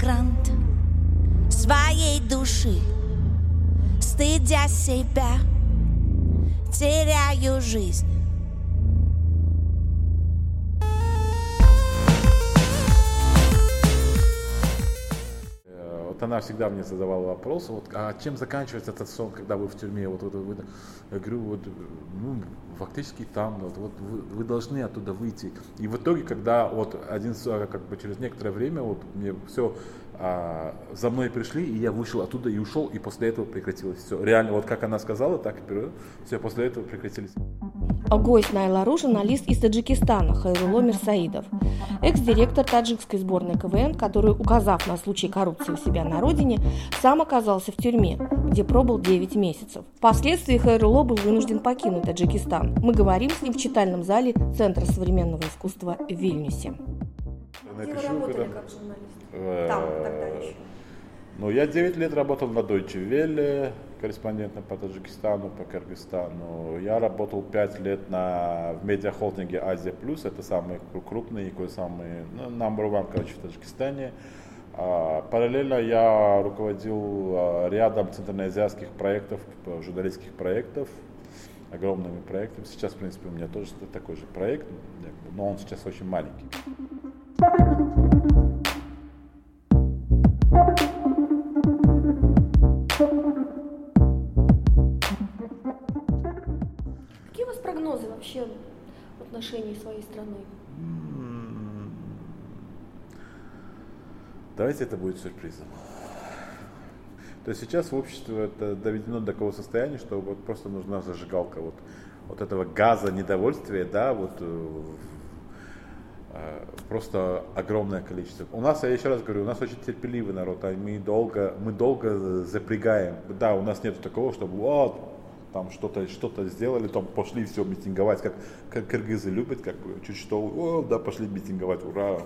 эмигрант своей души, стыдя себя, теряю жизнь. Вот она всегда мне задавала вопрос, вот, а чем заканчивается этот сон, когда вы в тюрьме? Вот, вот, вы, я говорю, вот, ну, фактически там, вот, вот вы, вы должны оттуда выйти. И в итоге, когда вот один, как бы через некоторое время, вот мне все а, за мной пришли, и я вышел оттуда и ушел, и после этого прекратилось все. Реально, вот как она сказала, так и все после этого прекратились. Гость Найла журналист из Таджикистана Хайруло Мирсаидов, экс-директор таджикской сборной КВН, который, указав на случай коррупции у себя на родине, сам оказался в тюрьме, где пробыл 9 месяцев. Впоследствии Хайруло был вынужден покинуть Таджикистан. Мы говорим с ним в читальном зале Центра современного искусства в Вильнюсе. Где вы работали когда... как журналист? Там, тогда еще. Ну, я 9 лет работал на Deutsche Welle, корреспондентом по Таджикистану, по Кыргызстану. Я работал 5 лет на, в медиахолдинге Азия Плюс, это самый крупный, и самый, ну, number one, короче, в Таджикистане. А, параллельно я руководил а, рядом центральноазиатских проектов, журналистских проектов, огромными проектами. Сейчас, в принципе, у меня тоже такой же проект, но он сейчас очень маленький. Прогнозы вообще в отношении своей страны? Давайте это будет сюрпризом. То есть сейчас обществе это доведено до такого состояния, что вот просто нужна зажигалка вот, вот этого газа недовольствия, да, вот э, Э, просто огромное количество. У нас, я еще раз говорю, у нас очень терпеливый народ, а мы долго, мы долго запрягаем. Да, у нас нет такого, чтобы вот, там что-то что сделали, там пошли все митинговать, как, как кыргызы любят, как бы чуть что, о, да, пошли митинговать, ура.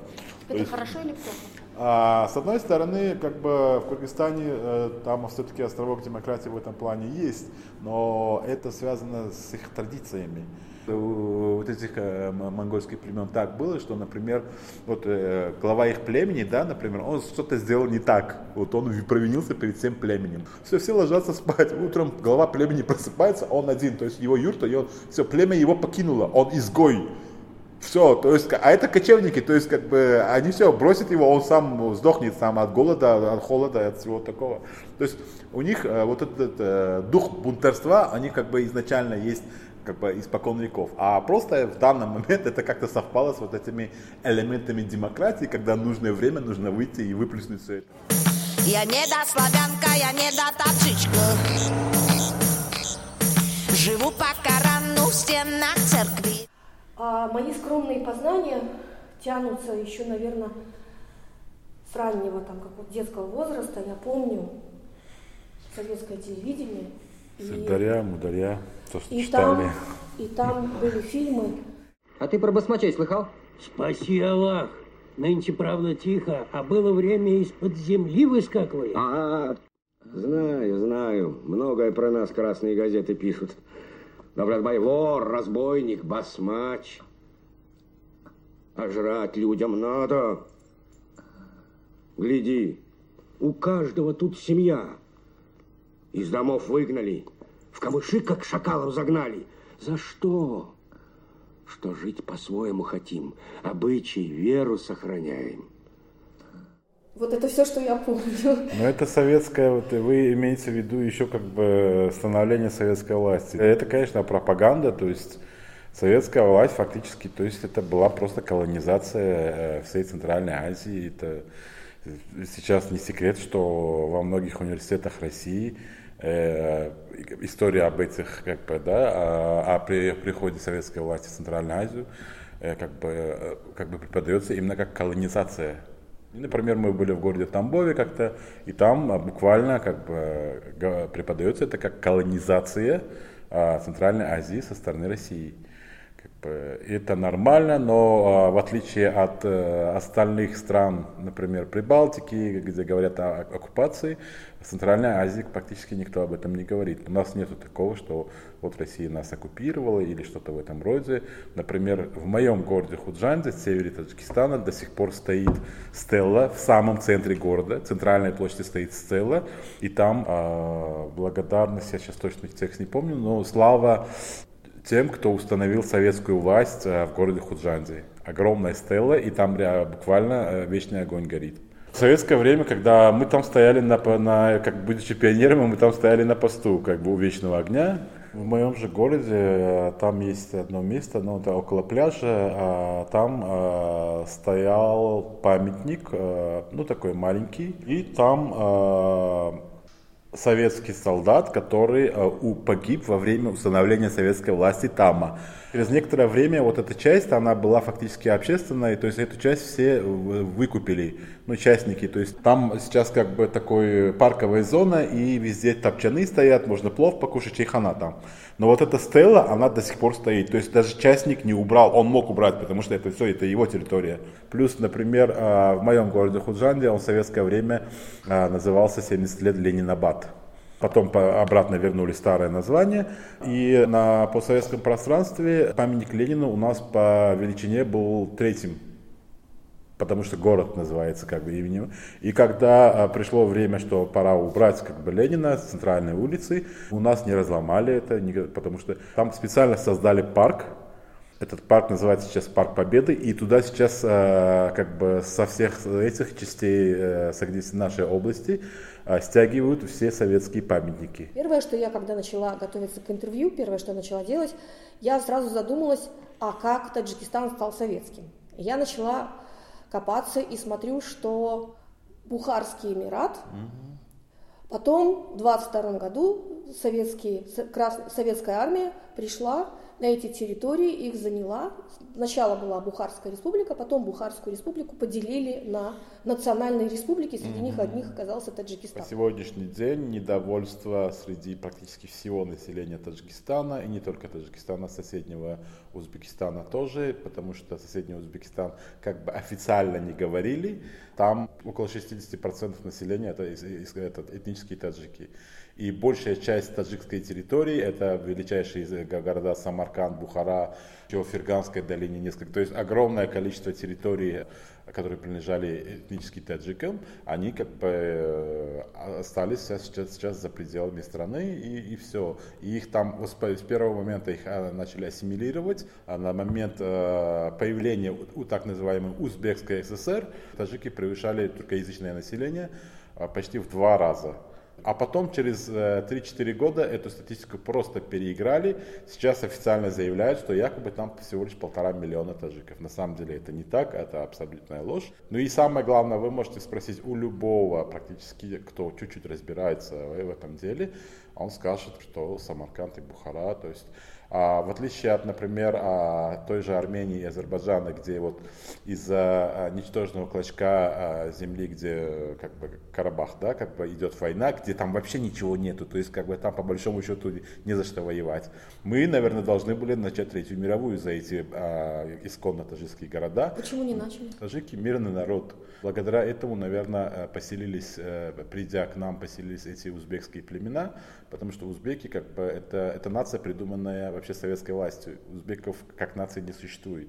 Это есть, хорошо или плохо? А, с одной стороны, как бы в Кыргызстане э, там все-таки островок демократии в этом плане есть, но это связано с их традициями вот этих э, монгольских племен так было, что, например, вот э, глава их племени, да, например, он что-то сделал не так, вот он провинился перед всем племенем. Все, все ложатся спать, утром глава племени просыпается, он один, то есть его юрта, и он, все, племя его покинуло, он изгой. Все, то есть, а это кочевники, то есть, как бы, они все, бросят его, он сам сдохнет сам от голода, от холода, от всего такого. То есть, у них э, вот этот дух бунтарства, они как бы изначально есть как бы испокон веков. А просто в данный момент это как-то совпало с вот этими элементами демократии, когда нужное время нужно выйти и выплеснуть все это. Я не до славянка, я не до таджичка. Живу по Корану в стенах церкви. А мои скромные познания тянутся еще, наверное, с раннего, там, как вот детского возраста. Я помню советское телевидение. Сырдаря, Мударя то, что и читали. Там, и там были фильмы. А ты про басмачей слыхал? Спаси Аллах. Нынче, правда, тихо, а было время из-под земли выскакивали. А, знаю, знаю. Многое про нас красные газеты пишут. Но, брат мой, вор, разбойник, басмач. А жрать людям надо. Гляди, у каждого тут семья. Из домов выгнали, в камыши, как шакалов, загнали. За что? Что жить по-своему хотим, обычаи, веру сохраняем. Вот это все, что я помню. Но это советская, вот вы имеете в виду еще как бы становление советской власти. Это, конечно, пропаганда, то есть советская власть фактически, то есть это была просто колонизация э, всей Центральной Азии. Это сейчас не секрет, что во многих университетах России Э, история об этих, как бы, да, о, о приходе советской власти в Центральную Азию, э, как бы, э, как бы преподается именно как колонизация. Например, мы были в городе Тамбове как-то, и там буквально как бы преподается это как колонизация Центральной Азии со стороны России. Это нормально, но в отличие от остальных стран, например, Прибалтики, где говорят о оккупации, в Центральной Азии практически никто об этом не говорит. У нас нет такого, что вот Россия нас оккупировала или что-то в этом роде. Например, в моем городе Худжанде, в севере Таджикистана, до сих пор стоит стелла в самом центре города, центральной площади стоит стелла, и там э, благодарность, я сейчас точно текст не помню, но слава тем, кто установил советскую власть э, в городе Худжанде. Огромная стелла, и там буквально э, вечный огонь горит. В советское время, когда мы там стояли на, на как будучи пионерами, мы там стояли на посту, как бы у вечного огня. В моем же городе э, там есть одно место, но это около пляжа, а там стоял памятник, ну такой маленький, и там советский солдат, который а, погиб во время установления советской власти Тама. Через некоторое время вот эта часть, она была фактически общественной, то есть эту часть все выкупили, ну, частники. То есть там сейчас как бы такой парковая зона, и везде топчаны стоят, можно плов покушать, и хана там. Но вот эта стела, она до сих пор стоит. То есть даже частник не убрал, он мог убрать, потому что это все, это его территория. Плюс, например, а, в моем городе Худжанде он в советское время а, назывался 70 лет Ленинабад. Потом обратно вернули старое название. И на постсоветском пространстве памятник Ленину у нас по величине был третьим потому что город называется как бы именем. И когда а, пришло время, что пора убрать как бы Ленина с центральной улицы, у нас не разломали это, потому что там специально создали парк, этот парк называется сейчас Парк Победы, и туда сейчас э, как бы со всех этих частей э, нашей области э, стягивают все советские памятники. Первое, что я, когда начала готовиться к интервью, первое, что я начала делать, я сразу задумалась, а как Таджикистан стал советским. Я начала копаться и смотрю, что Бухарский Эмират, угу. потом в 22 году советские, крас, советская армия пришла эти территории, их заняла. Сначала была Бухарская республика, потом Бухарскую республику поделили на национальные республики, среди mm-hmm. них одних оказался Таджикистан. По сегодняшний день недовольство среди практически всего населения Таджикистана, и не только Таджикистана, соседнего Узбекистана тоже, потому что соседний Узбекистан как бы официально не говорили, там около 60% населения это, это этнические таджики. И большая часть таджикской территории, это величайшие города Самарканд, Бухара, еще Ферганской долине несколько, то есть огромное количество территорий, которые принадлежали этнически таджикам, они как бы э, остались сейчас, сейчас за пределами страны и, и все. И их там с первого момента их начали ассимилировать, а на момент э, появления у так называемой Узбекской ССР таджики превышали туркоязычное население почти в два раза. А потом через 3-4 э, года эту статистику просто переиграли. Сейчас официально заявляют, что якобы там всего лишь полтора миллиона таджиков. На самом деле это не так, это абсолютная ложь. Ну и самое главное, вы можете спросить у любого практически, кто чуть-чуть разбирается в этом деле, он скажет, что Самарканд и Бухара, то есть а, в отличие от, например, а, той же Армении и Азербайджана, где вот из-за а, ничтожного клочка а, земли, где как бы Карабах, да, как бы идет война, где там вообще ничего нету, то есть как бы там по большому счету не за что воевать. Мы, наверное, должны были начать Третью мировую за эти а, исконно таджикские города. Почему не начали? Таджики мирный народ. Благодаря этому, наверное, поселились, э, придя к нам, поселились эти узбекские племена, потому что узбеки как бы это, это нация, придуманная вообще советской властью. Узбеков как нации не существует.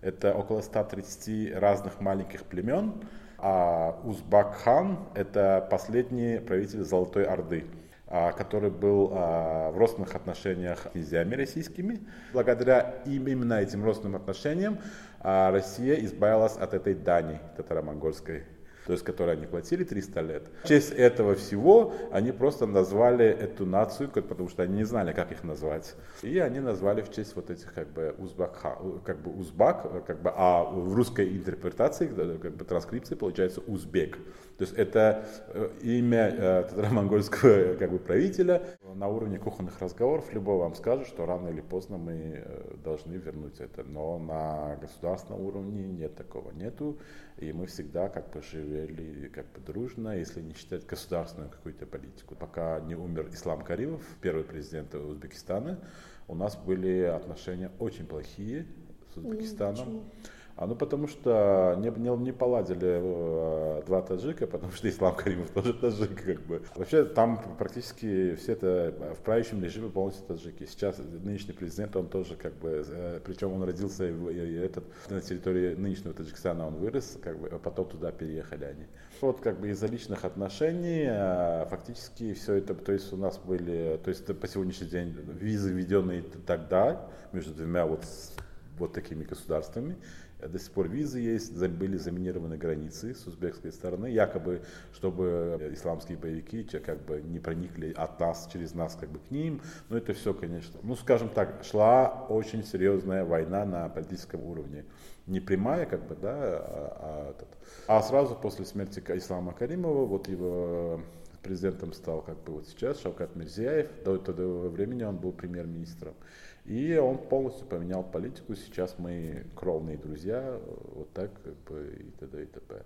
Это около 130 разных маленьких племен, а Узбак-хан это последний правитель Золотой Орды а, который был а, в родственных отношениях с князьями российскими. Благодаря им, именно этим родственным отношениям Россия избавилась от этой дани татаро-монгольской то есть которые они платили 300 лет. В честь этого всего они просто назвали эту нацию, потому что они не знали, как их назвать. И они назвали в честь вот этих как бы узбак, как бы узбак, как бы, а в русской интерпретации, как бы транскрипции получается узбек. То есть это э, имя э, татаро-монгольского как бы, правителя. На уровне кухонных разговоров любой вам скажет, что рано или поздно мы э, должны вернуть это. Но на государственном уровне нет такого, нету. И мы всегда как бы живем жили как бы дружно, если не считать государственную какую-то политику. Пока не умер Ислам Каримов, первый президент Узбекистана, у нас были отношения очень плохие с Узбекистаном. Почему? А ну потому что не, не, не поладили э, два таджика, потому что Ислам Каримов тоже таджик, как бы. Вообще там практически все это в правящем режиме полностью таджики. Сейчас нынешний президент, он тоже как бы, э, причем он родился в, этот, на территории нынешнего Таджикистана, он вырос, как бы, а потом туда переехали они. Вот как бы из-за личных отношений э, фактически все это, то есть у нас были, то есть по сегодняшний день визы, введенные тогда между двумя вот, вот такими государствами, до сих пор визы есть, были заминированы границы с узбекской стороны, якобы, чтобы исламские боевики как бы не проникли от нас, через нас как бы к ним. Но это все, конечно, ну скажем так, шла очень серьезная война на политическом уровне. Не прямая, как бы, да, а, а, а сразу после смерти Ислама Каримова, вот его президентом стал как бы вот сейчас Шавкат Мирзияев, до этого времени он был премьер-министром. И он полностью поменял политику. Сейчас мы кровные друзья, вот так и т.д. и т.п.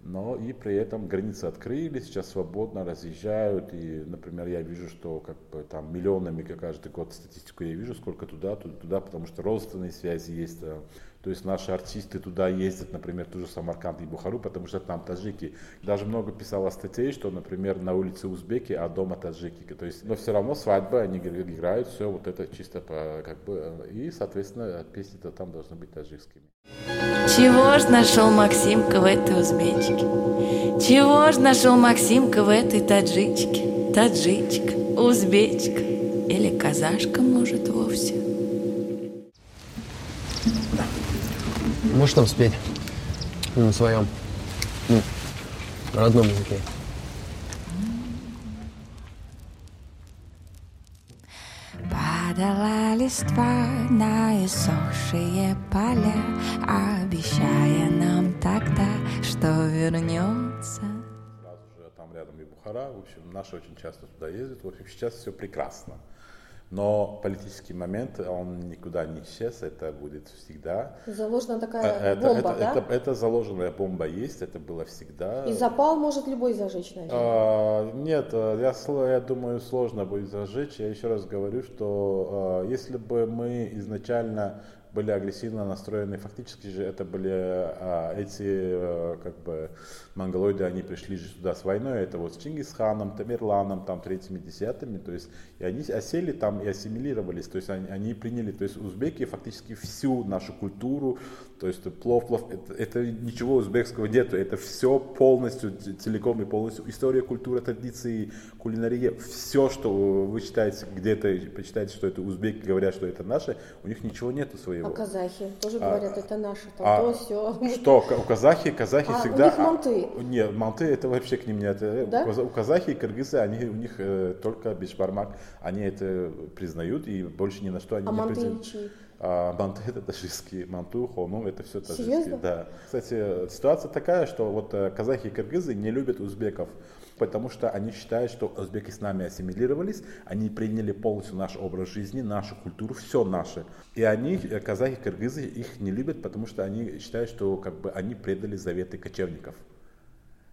Но и при этом границы открыли, сейчас свободно разъезжают. И, например, я вижу, что как бы там миллионами каждый год статистику я вижу, сколько туда, туда, туда потому что родственные связи есть. То есть наши артисты туда ездят, например, ту же Самарканд и Бухару, потому что там таджики. Даже много писало статей, что, например, на улице узбеки, а дома таджики. То есть, но все равно свадьба, они играют, все вот это чисто по, как бы, и, соответственно, песни-то там должны быть таджикскими. Чего ж нашел Максимка в этой узбечке? Чего ж нашел Максимка в этой таджичке? Таджичка, узбечка или казашка, может, вовсе? Можешь там спеть? На своем, ну, родном языке. Падала листва на иссохшие поля, Обещая нам тогда, что вернется. Сразу же там рядом и Бухара, в общем, наши очень часто туда ездят. В общем, сейчас все прекрасно. Но политический момент, он никуда не исчез, это будет всегда. Заложена такая а, это, бомба, это, да? Это, это, это заложенная бомба есть, это было всегда. И запал может любой зажечь, наверное? А, нет, я, я думаю, сложно будет зажечь. Я еще раз говорю, что а, если бы мы изначально были агрессивно настроены. Фактически же это были а, эти а, как бы монголоиды, они пришли же сюда с войной, это вот с Чингисханом, Тамерланом, там третьими, десятыми, то есть и они осели там и ассимилировались, то есть они, они приняли, то есть узбеки фактически всю нашу культуру, то есть плов, плов, это, это ничего узбекского нету, это все полностью, целиком и полностью история, культура, традиции, кулинария, все, что вы читаете где-то, почитаете, что это узбеки, говорят, что это наше, у них ничего нету своего. А казахи тоже а, говорят, это наше, там а, то, все. Что, у казахи, казахи а, всегда... у них манты. А, нет, манты это вообще к ним не это. Да? У казахи и кыргызы, они, у них э, только бешбармак, они это признают и больше ни на что они а не признают. А манты это таджикские, манту, хону это все таджикские. Серьезно? Да. Кстати, ситуация такая, что вот э, казахи и кыргызы не любят узбеков потому что они считают, что узбеки с нами ассимилировались, они приняли полностью наш образ жизни, нашу культуру, все наше. И они, э, казахи, кыргызы, их не любят, потому что они считают, что как бы они предали заветы кочевников.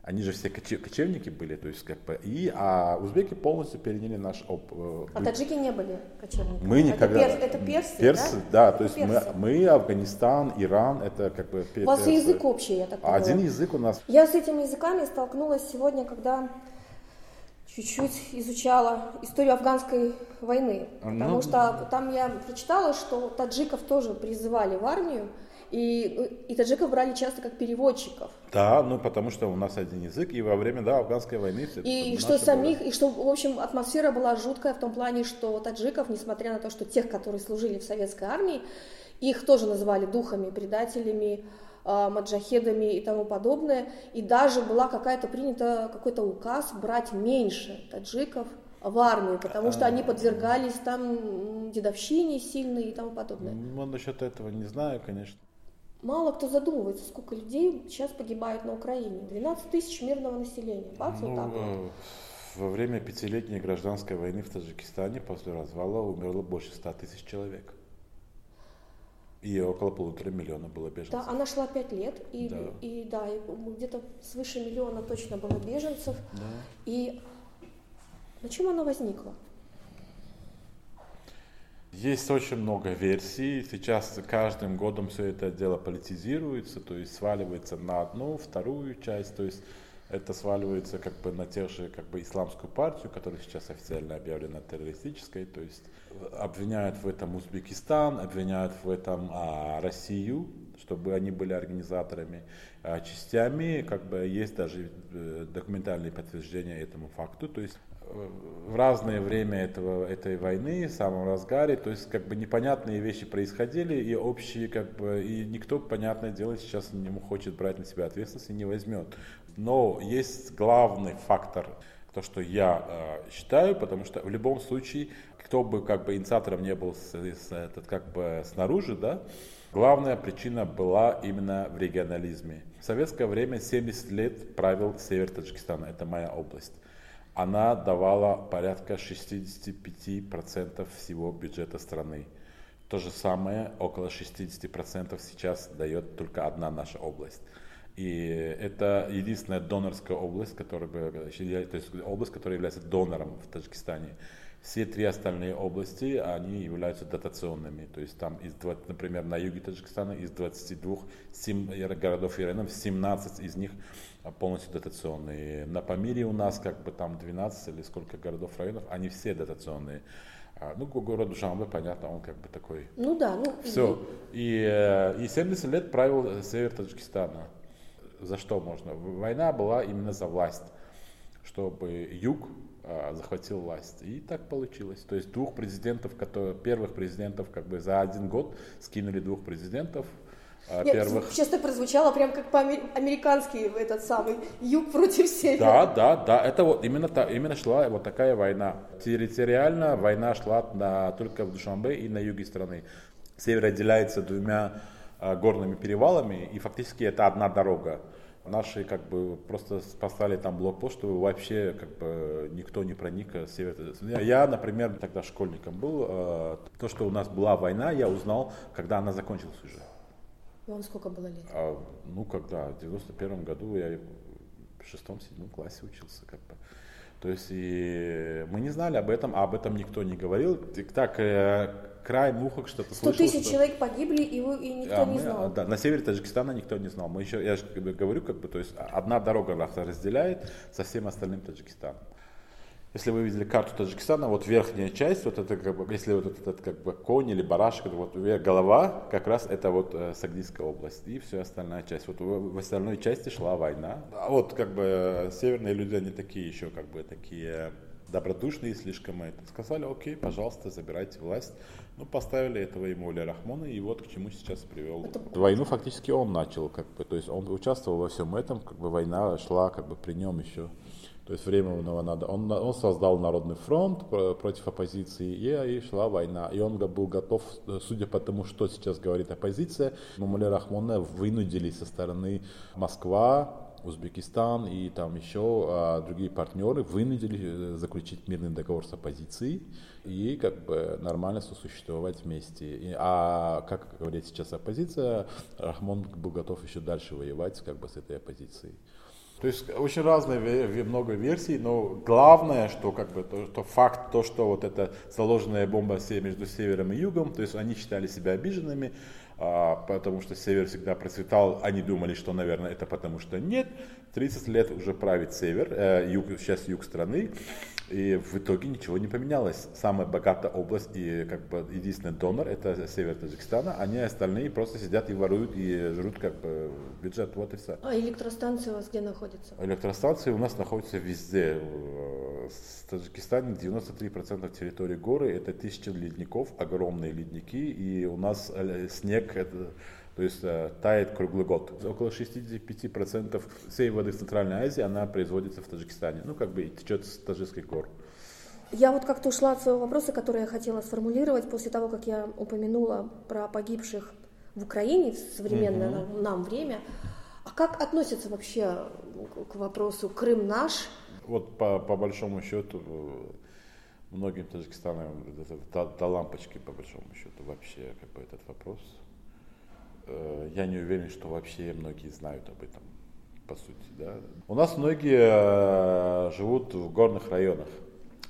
Они же все кочевники были, то есть как бы и а узбеки полностью переняли наш оп. Э, а таджики не были кочевниками. Мы никогда. Это, перс, это персы, персы, да, да то есть мы, мы Афганистан, Иран, это как бы. У вас язык общий, я так понимаю. Один язык у нас. Я с этими языками столкнулась сегодня, когда чуть-чуть изучала историю афганской войны, потому ну, что там я прочитала, что таджиков тоже призывали в армию. И, и таджиков брали часто как переводчиков. Да, ну потому что у нас один язык, и во время да, афганской войны все И что самих, было. и что, в общем, атмосфера была жуткая в том плане, что таджиков, несмотря на то, что тех, которые служили в советской армии, их тоже называли духами, предателями, а, маджахедами и тому подобное. И даже была какая-то принята какой-то указ брать меньше таджиков в армию, потому что они подвергались там дедовщине сильной и тому подобное. Ну, насчет этого не знаю, конечно. Мало кто задумывается, сколько людей сейчас погибает на Украине. 12 тысяч мирного населения. Бац, ну, вот так вот. Э, во время пятилетней гражданской войны в Таджикистане после развала умерло больше 100 тысяч человек. И около полутора миллиона было беженцев. Да, она шла пять лет, и Да. да, и, да, и где-то свыше миллиона точно было беженцев. Да. И на чем она возникла? Есть очень много версий. Сейчас каждым годом все это дело политизируется, то есть сваливается на одну, вторую часть, то есть это сваливается как бы на тех же как бы исламскую партию, которая сейчас официально объявлена террористической, то есть обвиняют в этом Узбекистан, обвиняют в этом а, Россию, чтобы они были организаторами а, частями, как бы есть даже э, документальные подтверждения этому факту, то есть в разное время этого, этой войны, в самом разгаре, то есть как бы непонятные вещи происходили, и общие как бы, и никто, понятное дело, сейчас не хочет брать на себя ответственность и не возьмет. Но есть главный фактор, то, что я э, считаю, потому что в любом случае, кто бы как бы инициатором не был с, с- этот, как бы снаружи, да, главная причина была именно в регионализме. В советское время 70 лет правил север Таджикистана, это моя область. Она давала порядка 65% всего бюджета страны. То же самое, около 60% сейчас дает только одна наша область. И это единственная донорская область, которая, то есть область, которая является донором в Таджикистане. Все три остальные области, они являются дотационными. То есть там, из, 20 например, на юге Таджикистана из 22 сем- городов и районов, 17 из них полностью дотационные. На Памире у нас как бы там 12 или сколько городов, районов, они все дотационные. А, Ну, город Душанбе, понятно, он как бы такой Ну да, ну все. И, э, и 70 лет правил э, север Таджикистана. За что можно? Война была именно за власть, чтобы юг э, захватил власть. И так получилось. То есть двух президентов, которые, первых президентов как бы за один год скинули двух президентов э, Нет, первых. сейчас так прозвучало прям как по-американски этот самый юг против севера. Да, да, да, это вот именно, та, именно шла вот такая война. Территориально война шла на, только в Душанбе и на юге страны. Север отделяется двумя а, горными перевалами, и фактически это одна дорога. Наши как бы просто поставили там блокпост, чтобы вообще как бы никто не проник с севера. Я, например, тогда школьником был. То, что у нас была война, я узнал, когда она закончилась уже. Вам сколько было лет? А, ну, когда в 91 году я в шестом-седьмом классе учился, как бы. То есть и мы не знали об этом, а об этом никто не говорил. Так, э, край мухок что-то 100 слышал. тысяч что- человек погибли, и, вы, и никто а не мы, знал. Да, на севере Таджикистана никто не знал. Мы еще, я же говорю, как бы, то есть одна дорога нас разделяет со всем остальным Таджикистаном. Если вы видели карту Таджикистана, вот верхняя часть, вот это как бы, если вот этот как бы конь или барашек, это вот вверх голова, как раз это вот э, Сагдийская область и все остальная часть. Вот в, в остальной части шла война. А вот как бы э, северные люди, они такие еще как бы такие добродушные слишком это. Сказали, окей, пожалуйста, забирайте власть. Ну, поставили этого ему Уля Рахмона, и вот к чему сейчас привел. Войну фактически он начал, как бы, то есть он участвовал во всем этом, как бы война шла как бы при нем еще. То есть временного надо. Он, он создал Народный фронт про- против оппозиции, и, и шла война. И он был готов, э, судя по тому, что сейчас говорит оппозиция, Мамуля Рахмона вынудили со стороны Москва, Узбекистан и там еще а, другие партнеры вынудили э, заключить мирный договор с оппозицией и как бы нормально сосуществовать вместе. И- а как говорит сейчас оппозиция, Рахмон был готов еще дальше воевать как бы с этой оппозицией. То есть очень разные, много версий, но главное, что как бы то, что факт, то, что вот эта заложенная бомба между севером и югом, то есть они считали себя обиженными, а, потому что север всегда процветал, они думали, что, наверное, это потому что нет. 30 лет уже правит север, э, юг, сейчас юг страны, и в итоге ничего не поменялось. Самая богатая область и как бы единственный донор это север Таджикистана, они остальные просто сидят и воруют и жрут как бы бюджет, вот и все. А электростанция у вас где находится? Электростанции у нас находятся везде. В в Таджикистане 93% территории горы это тысячи ледников, огромные ледники, и у нас э, снег это, то есть э, тает круглый год. Около 65% всей воды в Центральной Азии она производится в Таджикистане. Ну, как бы и течет с таджикских гор. Я вот как-то ушла от своего вопроса, который я хотела сформулировать после того, как я упомянула про погибших в Украине в современное нам- нам время. А как относятся вообще к- к вопросу Крым наш? Вот по, по большому счету э, многим таджикистанам это до, до лампочки по большому счету вообще как бы этот вопрос. Э, я не уверен, что вообще многие знают об этом, по сути. Да? У нас многие э, живут в горных районах.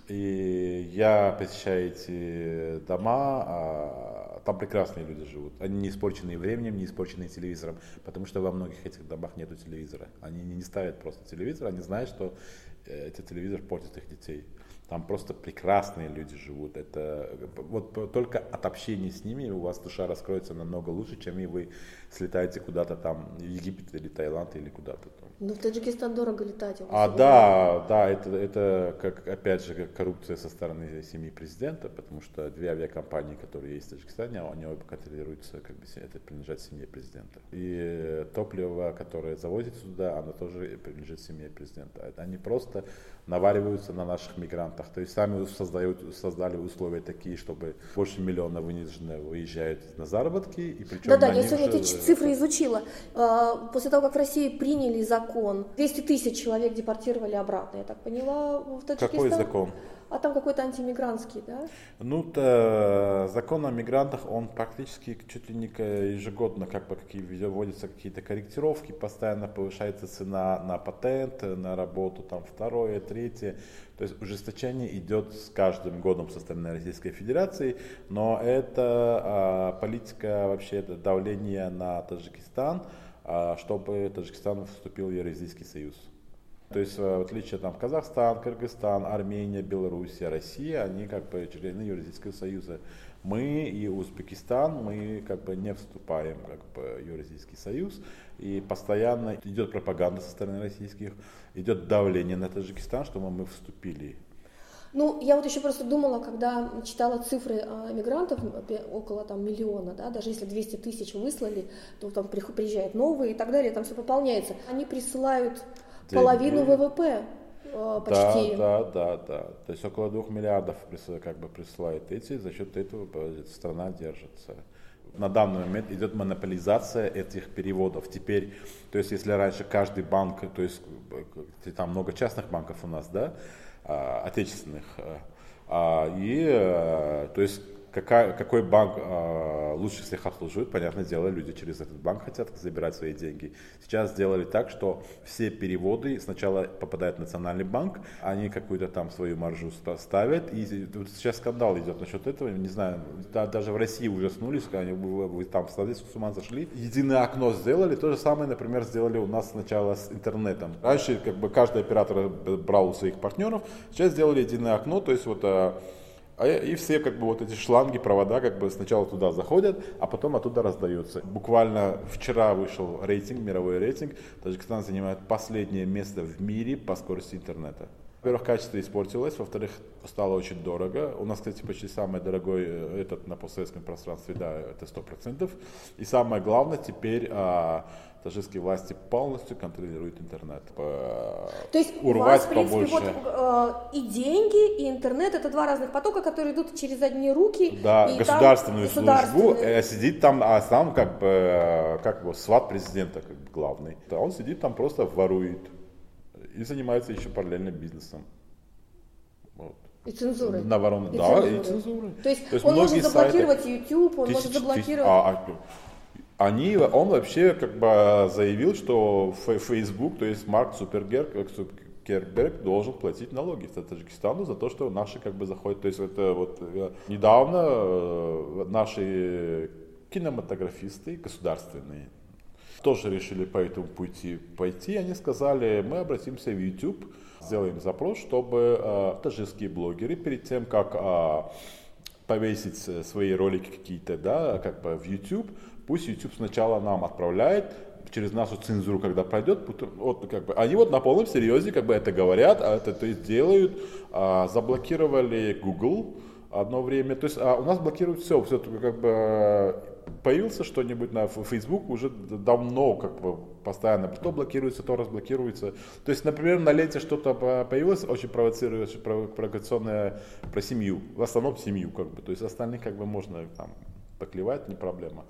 И я посещаю эти дома, а там прекрасные люди живут. Они не испорченные временем, не испорченные телевизором, потому что во многих этих домах нету телевизора. Они не ставят просто телевизор, они знают, что э, этот телевизор портит их детей. Там просто прекрасные люди живут. Это вот только от общения с ними у вас душа раскроется намного лучше, чем и вы слетаете куда-то там в Египет или Таиланд или куда-то там. Ну, в Таджикистан дорого летать. А да, да, это, это как, опять же, как коррупция со стороны семьи президента, потому что две авиакомпании, которые есть в Таджикистане, они оба контролируются, как бы это принадлежат семье президента. И топливо, которое завозится сюда, оно тоже принадлежит семье президента. Они просто навариваются на наших мигрантах. То есть сами создают, создали условия такие, чтобы больше миллиона вынужденно уезжают на заработки. И причем Да-да, я сегодня эти цифры изучила. А, после того, как в России приняли закон, 200 тысяч человек депортировали обратно, я так поняла, в Таджикистан. Какой закон? А там какой-то антимигрантский, да? Ну, то закон о мигрантах, он практически чуть ли не ежегодно, как бы какие вводятся какие-то корректировки, постоянно повышается цена на патент, на работу, там второе, третье. То есть ужесточение идет с каждым годом со стороны Российской Федерации, но это а, политика вообще это давление на Таджикистан, а, чтобы Таджикистан вступил в Евразийский союз. То есть, э, в отличие там Казахстан, Кыргызстан, Армения, Белоруссия, Россия, они как бы члены Евразийского союза. Мы и Узбекистан, мы как бы не вступаем как бы, в Евразийский союз. И постоянно идет пропаганда со стороны российских, идет давление на Таджикистан, чтобы мы вступили ну, я вот еще просто думала, когда читала цифры а, мигрантов, около там миллиона, да, даже если 200 тысяч выслали, то там приезжают новые и так далее, там все пополняется. Они присылают половину ВВП э, почти. Да, да, да, да. То есть около двух миллиардов как бы присылают эти, за счет этого страна держится. На данный момент идет монополизация этих переводов. Теперь, то есть если раньше каждый банк, то есть там много частных банков у нас, да, а, отечественных, а, и э, то есть какая, какой банк э, лучше всех обслуживает, понятное дело, люди через этот банк хотят забирать свои деньги. Сейчас сделали так, что все переводы сначала попадают в национальный банк, они какую-то там свою маржу ставят, и вот сейчас скандал идет насчет этого, не знаю, да, даже в России ужаснулись, они вы, вы там с ума зашли. Единое окно сделали, то же самое, например, сделали у нас сначала с интернетом. Раньше как бы каждый оператор брал у своих партнеров, сейчас сделали единое окно, то есть вот а и все как бы вот эти шланги, провода как бы сначала туда заходят, а потом оттуда раздаются. Буквально вчера вышел рейтинг, мировой рейтинг. Таджикистан занимает последнее место в мире по скорости интернета. Во-первых, качество испортилось, во-вторых, стало очень дорого. У нас, кстати, почти самый дорогой э, этот на постсоветском пространстве, да, это сто процентов. И самое главное, теперь а, таджикские власти полностью контролируют интернет. То есть у вас, в принципе, побольше. вот э, и деньги, и интернет это два разных потока, которые идут через одни руки. Да, и государственную там службу, э, сидит там, а сам как бы, э, как бы сват президента как бы главный. Он сидит там просто ворует и занимается еще параллельно бизнесом. Вот. И цензурой. На ворон, и да, цензурой. и цензурой. То есть, То есть он может заблокировать сайты, YouTube, он тысяч, может заблокировать... Тысяч, а, а, они, он вообще как бы заявил, что Facebook, то есть Марк Цукерберг, Керберг должен платить налоги Таджикистану за то, что наши как бы заходят. То есть это вот э, недавно э, наши кинематографисты государственные тоже решили по этому пути пойти. Они сказали, мы обратимся в YouTube, сделаем запрос, чтобы э, таджикские блогеры перед тем, как э, повесить свои ролики какие-то, да, как бы в YouTube, Пусть YouTube сначала нам отправляет через нашу цензуру, когда пройдет, вот, как бы, они вот на полном серьезе как бы это говорят, а это то есть делают, а, заблокировали Google одно время, то есть а у нас блокируют все, все как бы появился что-нибудь на Facebook уже давно как бы постоянно то блокируется, то разблокируется. То есть, например, на ленте что-то появилось очень провоцирующее, провокационное про семью, в основном семью как бы, то есть остальных как бы можно там поклевать, не проблема.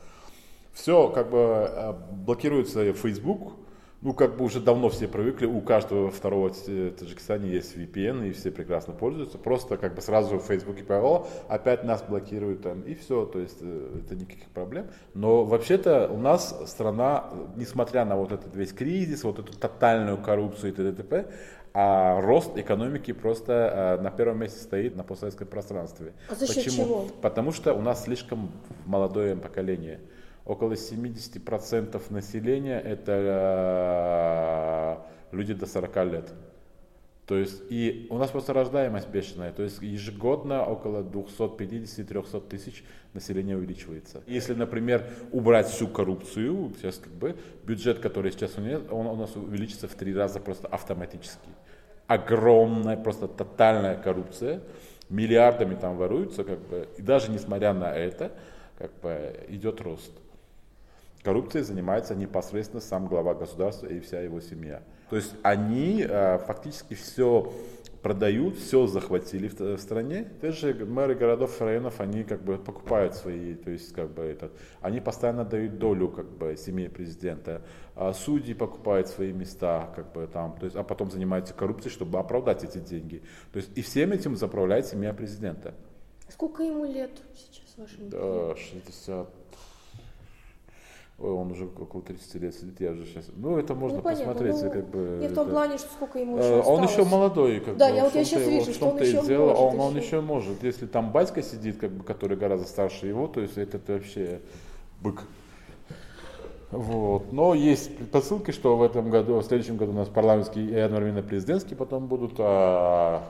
Все как бы э, блокируется Facebook, ну, как бы уже давно все привыкли, у каждого второго в Таджикистане есть VPN, и все прекрасно пользуются. Просто как бы сразу в Фейсбуке о, опять нас блокируют там, и все, то есть э, это никаких проблем. Но вообще-то у нас страна, несмотря на вот этот весь кризис, вот эту тотальную коррупцию и т.д. а рост экономики просто э, на первом месте стоит на постсоветском пространстве. А за счет Почему? чего? Потому что у нас слишком молодое поколение около 70% населения это э, люди до 40 лет. То есть и у нас просто рождаемость бешеная, то есть ежегодно около 250-300 тысяч населения увеличивается. Если, например, убрать всю коррупцию, сейчас как бы бюджет, который сейчас у нас, он у нас увеличится в три раза просто автоматически. Огромная, просто тотальная коррупция, миллиардами там воруются, как бы, и даже несмотря на это, как бы идет рост. Коррупцией занимается непосредственно сам глава государства и вся его семья. То есть они э, фактически все продают, все захватили в, в стране. Те же мэры городов, районов, они как бы покупают свои, то есть как бы этот, они постоянно дают долю как бы семье президента. А судьи покупают свои места, как бы там, то есть, а потом занимаются коррупцией, чтобы оправдать эти деньги. То есть и всем этим заправляет семья президента. Сколько ему лет сейчас вашему? Да, 60 Ой, он уже около 30 лет сидит, я уже сейчас... Ну, это можно ну, понятно, посмотреть, ну, как бы... Не в том это... плане, что сколько ему Э, еще Он осталось. еще молодой, как Да, бы. я в вот я сейчас вижу, что он еще дело, может Он, он еще. еще может. Если там батька сидит, как бы, который гораздо старше его, то есть это вообще бык. Вот. Но есть предпосылки, что в этом году, в следующем году у нас парламентские и одновременно президентские потом будут. А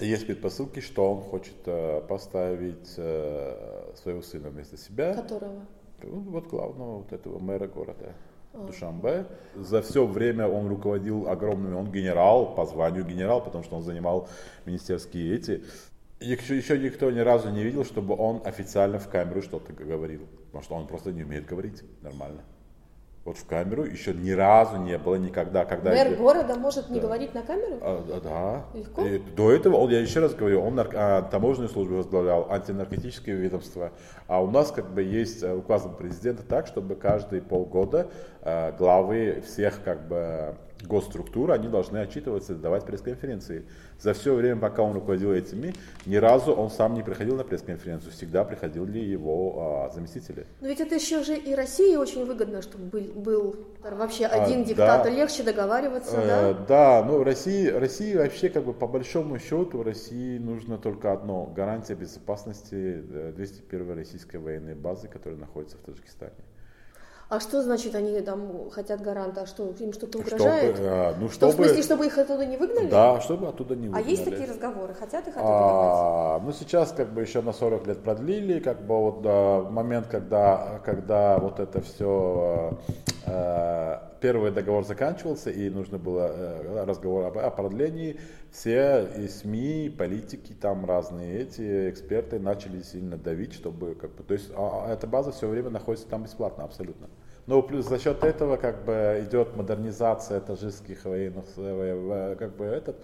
есть предпосылки, что он хочет а, поставить а, своего сына вместо себя. Которого? Ну, вот главного вот этого мэра города Душанбе. За все время он руководил огромными, он генерал, по званию генерал, потому что он занимал министерские эти. Еще, еще никто ни разу не видел, чтобы он официально в камеру что-то говорил. Потому что он просто не умеет говорить нормально. Вот в камеру еще ни разу не было никогда. Когда Мэр я- города может не Да. говорить на камеру? а, да, да. Легко? И до этого, он, я еще раз говорю, он нар- а, таможенную службу возглавлял, антинаркотическое ведомство. А у нас как бы есть э, указом президента так, чтобы каждые полгода э, главы всех как бы госструктур, они должны отчитываться и давать пресс-конференции. За все время, пока он руководил этими, ни разу он сам не приходил на пресс-конференцию, всегда приходили его а, заместители. Но ведь это еще же и России очень выгодно, чтобы был, был вообще А, один да. диктатор, легче договариваться, Э, да? Да, ну России, России вообще как бы по большому счету России нужно только одно, гарантия безопасности э, 201 российской военной базы, которая находится в Таджикистане. А что значит они там хотят гаранта? А что, им что-то Чтобы, угрожает? э, ну, Что, в чтобы, смысле, чтобы их оттуда не выгнали? да, чтобы оттуда не А выгнали. есть такие разговоры? Хотят их оттуда выгнать? А, ну сейчас как бы еще на 40 лет продлили, как бы вот да, момент, когда, когда вот это все, первый договор заканчивался и нужно было э, разговор об- о продлении, все и СМИ, и политики, там разные эти эксперты начали сильно давить, чтобы как бы, то есть а, а эта база все время находится там бесплатно абсолютно. Но плюс за счет этого как бы идет модернизация таджикских военных, э, во- как бы этот,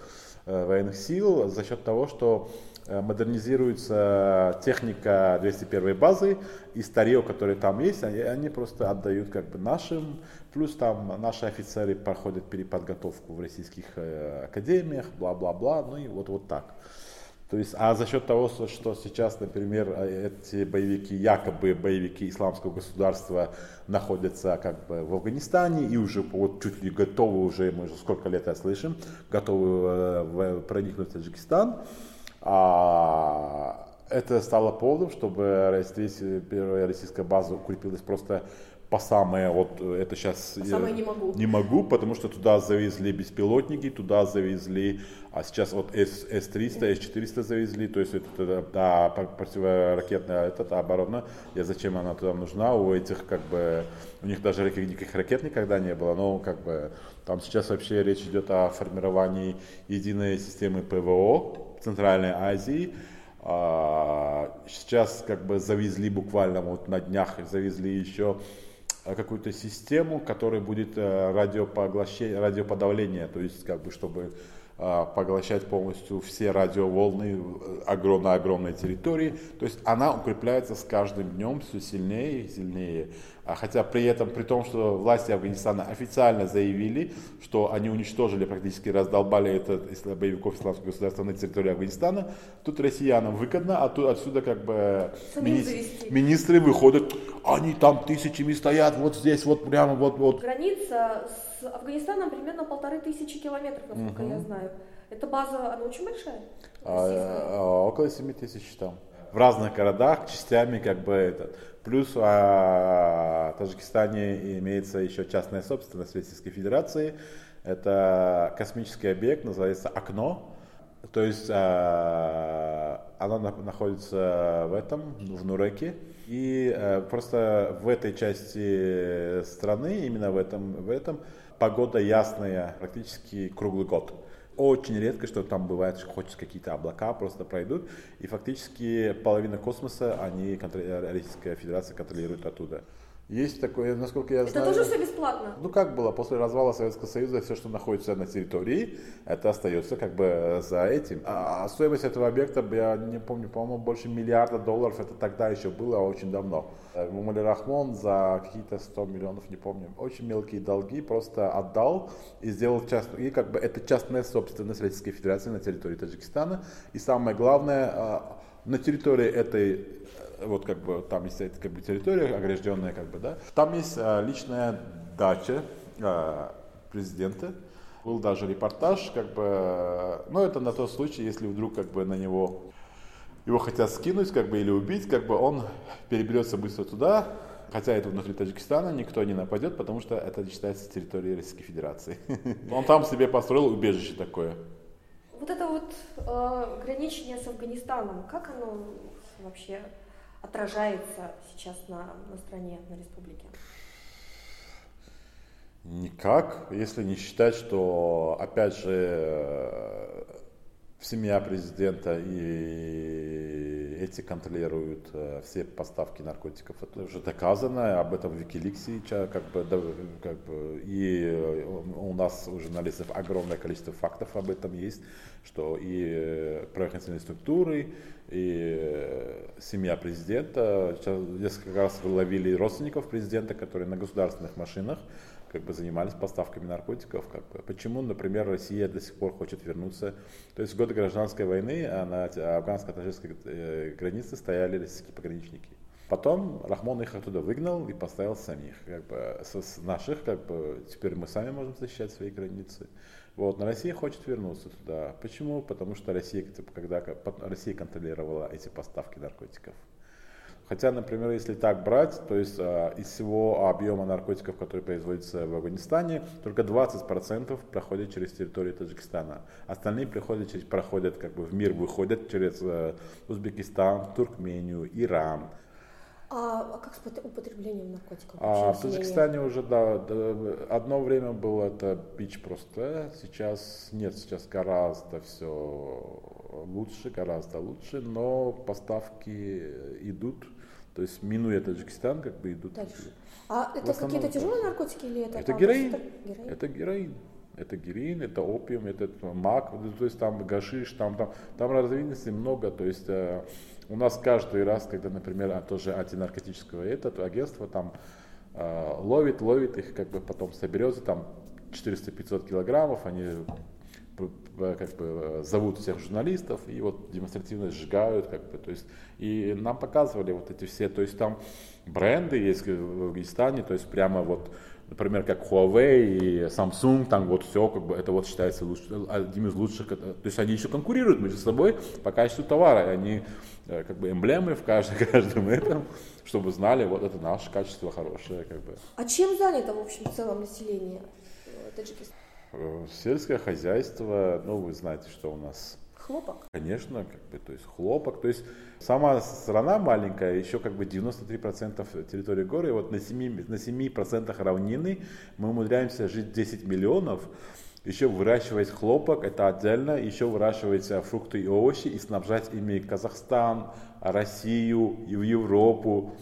э, военных сил за счет того, что э, модернизируется техника 201 базы и старье, которое там есть, они, они просто отдают как бы нашим, плюс там наши офицеры проходят переподготовку в российских э, академиях, бла-бла-бла, ну и вот, вот так. То есть, а за счет того, что сейчас, например, э, эти боевики, якобы боевики исламского государства находятся как бы в Афганистане и уже вот чуть ли готовы уже, мы уже сколько лет это слышим, готовы э, проникнуть в Таджикистан, а это стало поводом, чтобы Россия, первая российская база укрепилась. Просто по самое, вот э, это сейчас... По самое не могу. Не могу, потому что туда завезли беспилотники, туда завезли, а сейчас вот С, С-300, С-400 завезли, то есть это да, пр- противоракетная это, оборона, и зачем она туда нужна, у этих как бы, у них даже никаких ракет никогда не было, но как бы там сейчас вообще речь идет о формировании единой системы ПВО в Центральной Азии, а, Сейчас как бы завезли буквально вот на днях завезли еще какую-то систему, которая будет э, радиопоглощение, радиоподавление, то есть как бы чтобы поглощать полностью все радиоволны огромной-огромной территории. То есть она укрепляется с каждым днем все сильнее и сильнее. А хотя при этом, при том, что власти Афганистана официально заявили, что они уничтожили, практически раздолбали это боевиков исламского государства на территории Афганистана, тут россиянам выгодно, а тут отсюда как бы мини- министры выходят, они там тысячами стоят, вот здесь, вот прямо, вот, вот. Граница с Афганистаном примерно полторы тысячи километров, насколько угу. я знаю. Эта база, она очень большая? А, а, около 7 тысяч там. В разных городах, частями как бы этот. Плюс а, в Таджикистане имеется еще частная собственность Российской Федерации. Это космический объект, называется «Окно». То есть а, она находится в этом, в Нуреке. И а, просто в этой части страны, именно в этом, в этом погода ясная практически круглый год. Очень редко, что там бывает, что хоть какие-то облака просто пройдут, и фактически половина космоса они, Российская Федерация контролирует оттуда. Есть такое, насколько я это знаю. Это тоже все бесплатно? Ну как было, после развала Советского Союза все, что находится на территории, это остается как бы за этим. А, а стоимость этого объекта, я не помню, по-моему, больше миллиарда долларов, это тогда еще было очень давно. Мумали Рахмон за какие-то 100 миллионов, не помню, очень мелкие долги просто отдал и сделал частную, и как бы это частная собственность Российской Федерации на территории Таджикистана. И самое главное, а, на территории этой вот как бы там есть как бы территория огражденная, как бы, да. Там есть а, личная дача а, президента. Был даже репортаж, как бы, ну это на тот случай, если вдруг как бы на него его хотят скинуть, как бы или убить, как бы он переберется быстро туда, Хотя это внутри Таджикистана, никто не нападет, потому что это считается территорией Российской Федерации. Он там себе построил убежище такое. Вот это вот э, граничение с Афганистаном, как оно вообще отражается сейчас на, на стране, на республике? Никак, если не считать, что, опять же, э, семья президента и эти контролируют э, все поставки наркотиков. Это уже доказано, об этом в Викиликсе, как бы, как бы, и у нас у журналистов огромное количество фактов об этом есть, что и правоохранительные структуры, и э, семья президента. Сейчас несколько раз выловили родственников президента, которые на государственных машинах как бы занимались поставками наркотиков. Как бы. Почему, например, Россия до сих пор хочет вернуться? То есть в годы гражданской войны а на афганско-таджикской э, границе стояли российские пограничники. Потом Рахмон их оттуда выгнал и поставил самих. Как бы, с наших, как бы, теперь мы сами можем защищать свои границы. Вот, но Россия хочет вернуться туда. Почему? Потому что Россия, типа, когда Россия контролировала эти поставки наркотиков. Хотя, например, если так брать, то есть э, из всего объема наркотиков, который производится в Афганистане, только 20% проходят через территорию Таджикистана. Остальные приходят, через, проходят как бы в мир, выходят через э, Узбекистан, Туркмению, Иран. А, а как с употреблением наркотиков? А, в Таджикистане уже, да, одно время было это бич просто, сейчас нет, сейчас гораздо все лучше, гораздо лучше, но поставки идут, то есть минуя Таджикистан, как бы идут. Дальше. А это какие-то тяжелые наркотики или это? Это героин. героин. Это героин. Это героин, это опиум, это мак, то есть там гашиш, там, там, там разновидностей много, то есть э, у нас каждый раз, когда, например, а, тоже антинаркотическое это, то агентство там э, ловит, ловит их, как бы потом соберется, там 400-500 килограммов, они как бы зовут всех журналистов и вот демонстративно сжигают, как бы, то есть, и нам показывали вот эти все, то есть там бренды есть в Афганистане, то есть прямо вот например, как Huawei и Samsung, там вот все, как бы это вот считается луч, одним из лучших, то есть они еще конкурируют между собой по качеству товара, они э, как бы эмблемы в каждом, каждом этом, чтобы знали, вот это наше качество хорошее, как бы. А чем занято, в общем, в целом население Таджикистана? Э, сельское хозяйство, ну, вы знаете, что у нас Хлопок? Конечно, как бы, то есть хлопок. То есть сама страна маленькая, еще как бы 93% территории горы, и вот на 7%, на 7% равнины мы умудряемся жить 10 миллионов, еще выращивать хлопок, это отдельно, еще выращивать фрукты и овощи и снабжать ими Казахстан, Россию и в Европу,